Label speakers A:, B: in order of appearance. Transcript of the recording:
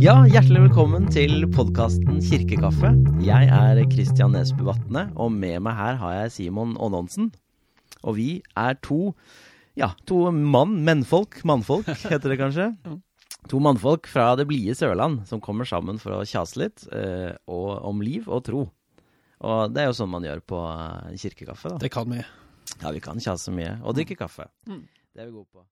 A: Ja, hjertelig velkommen til podkasten Kirkekaffe. Jeg er Kristian Nesbø Vatne, og med meg her har jeg Simon Aanonsen. Og vi er to ja, to mann, mennfolk, mannfolk heter det kanskje. To mannfolk fra det blide Sørland som kommer sammen for å kjase litt eh, og, om liv og tro. Og det er jo sånn man gjør på eh, kirkekaffe. da.
B: Det kan vi.
A: Ja, vi kan kjase mye og drikke mm. kaffe. Mm. Det er vi gode på.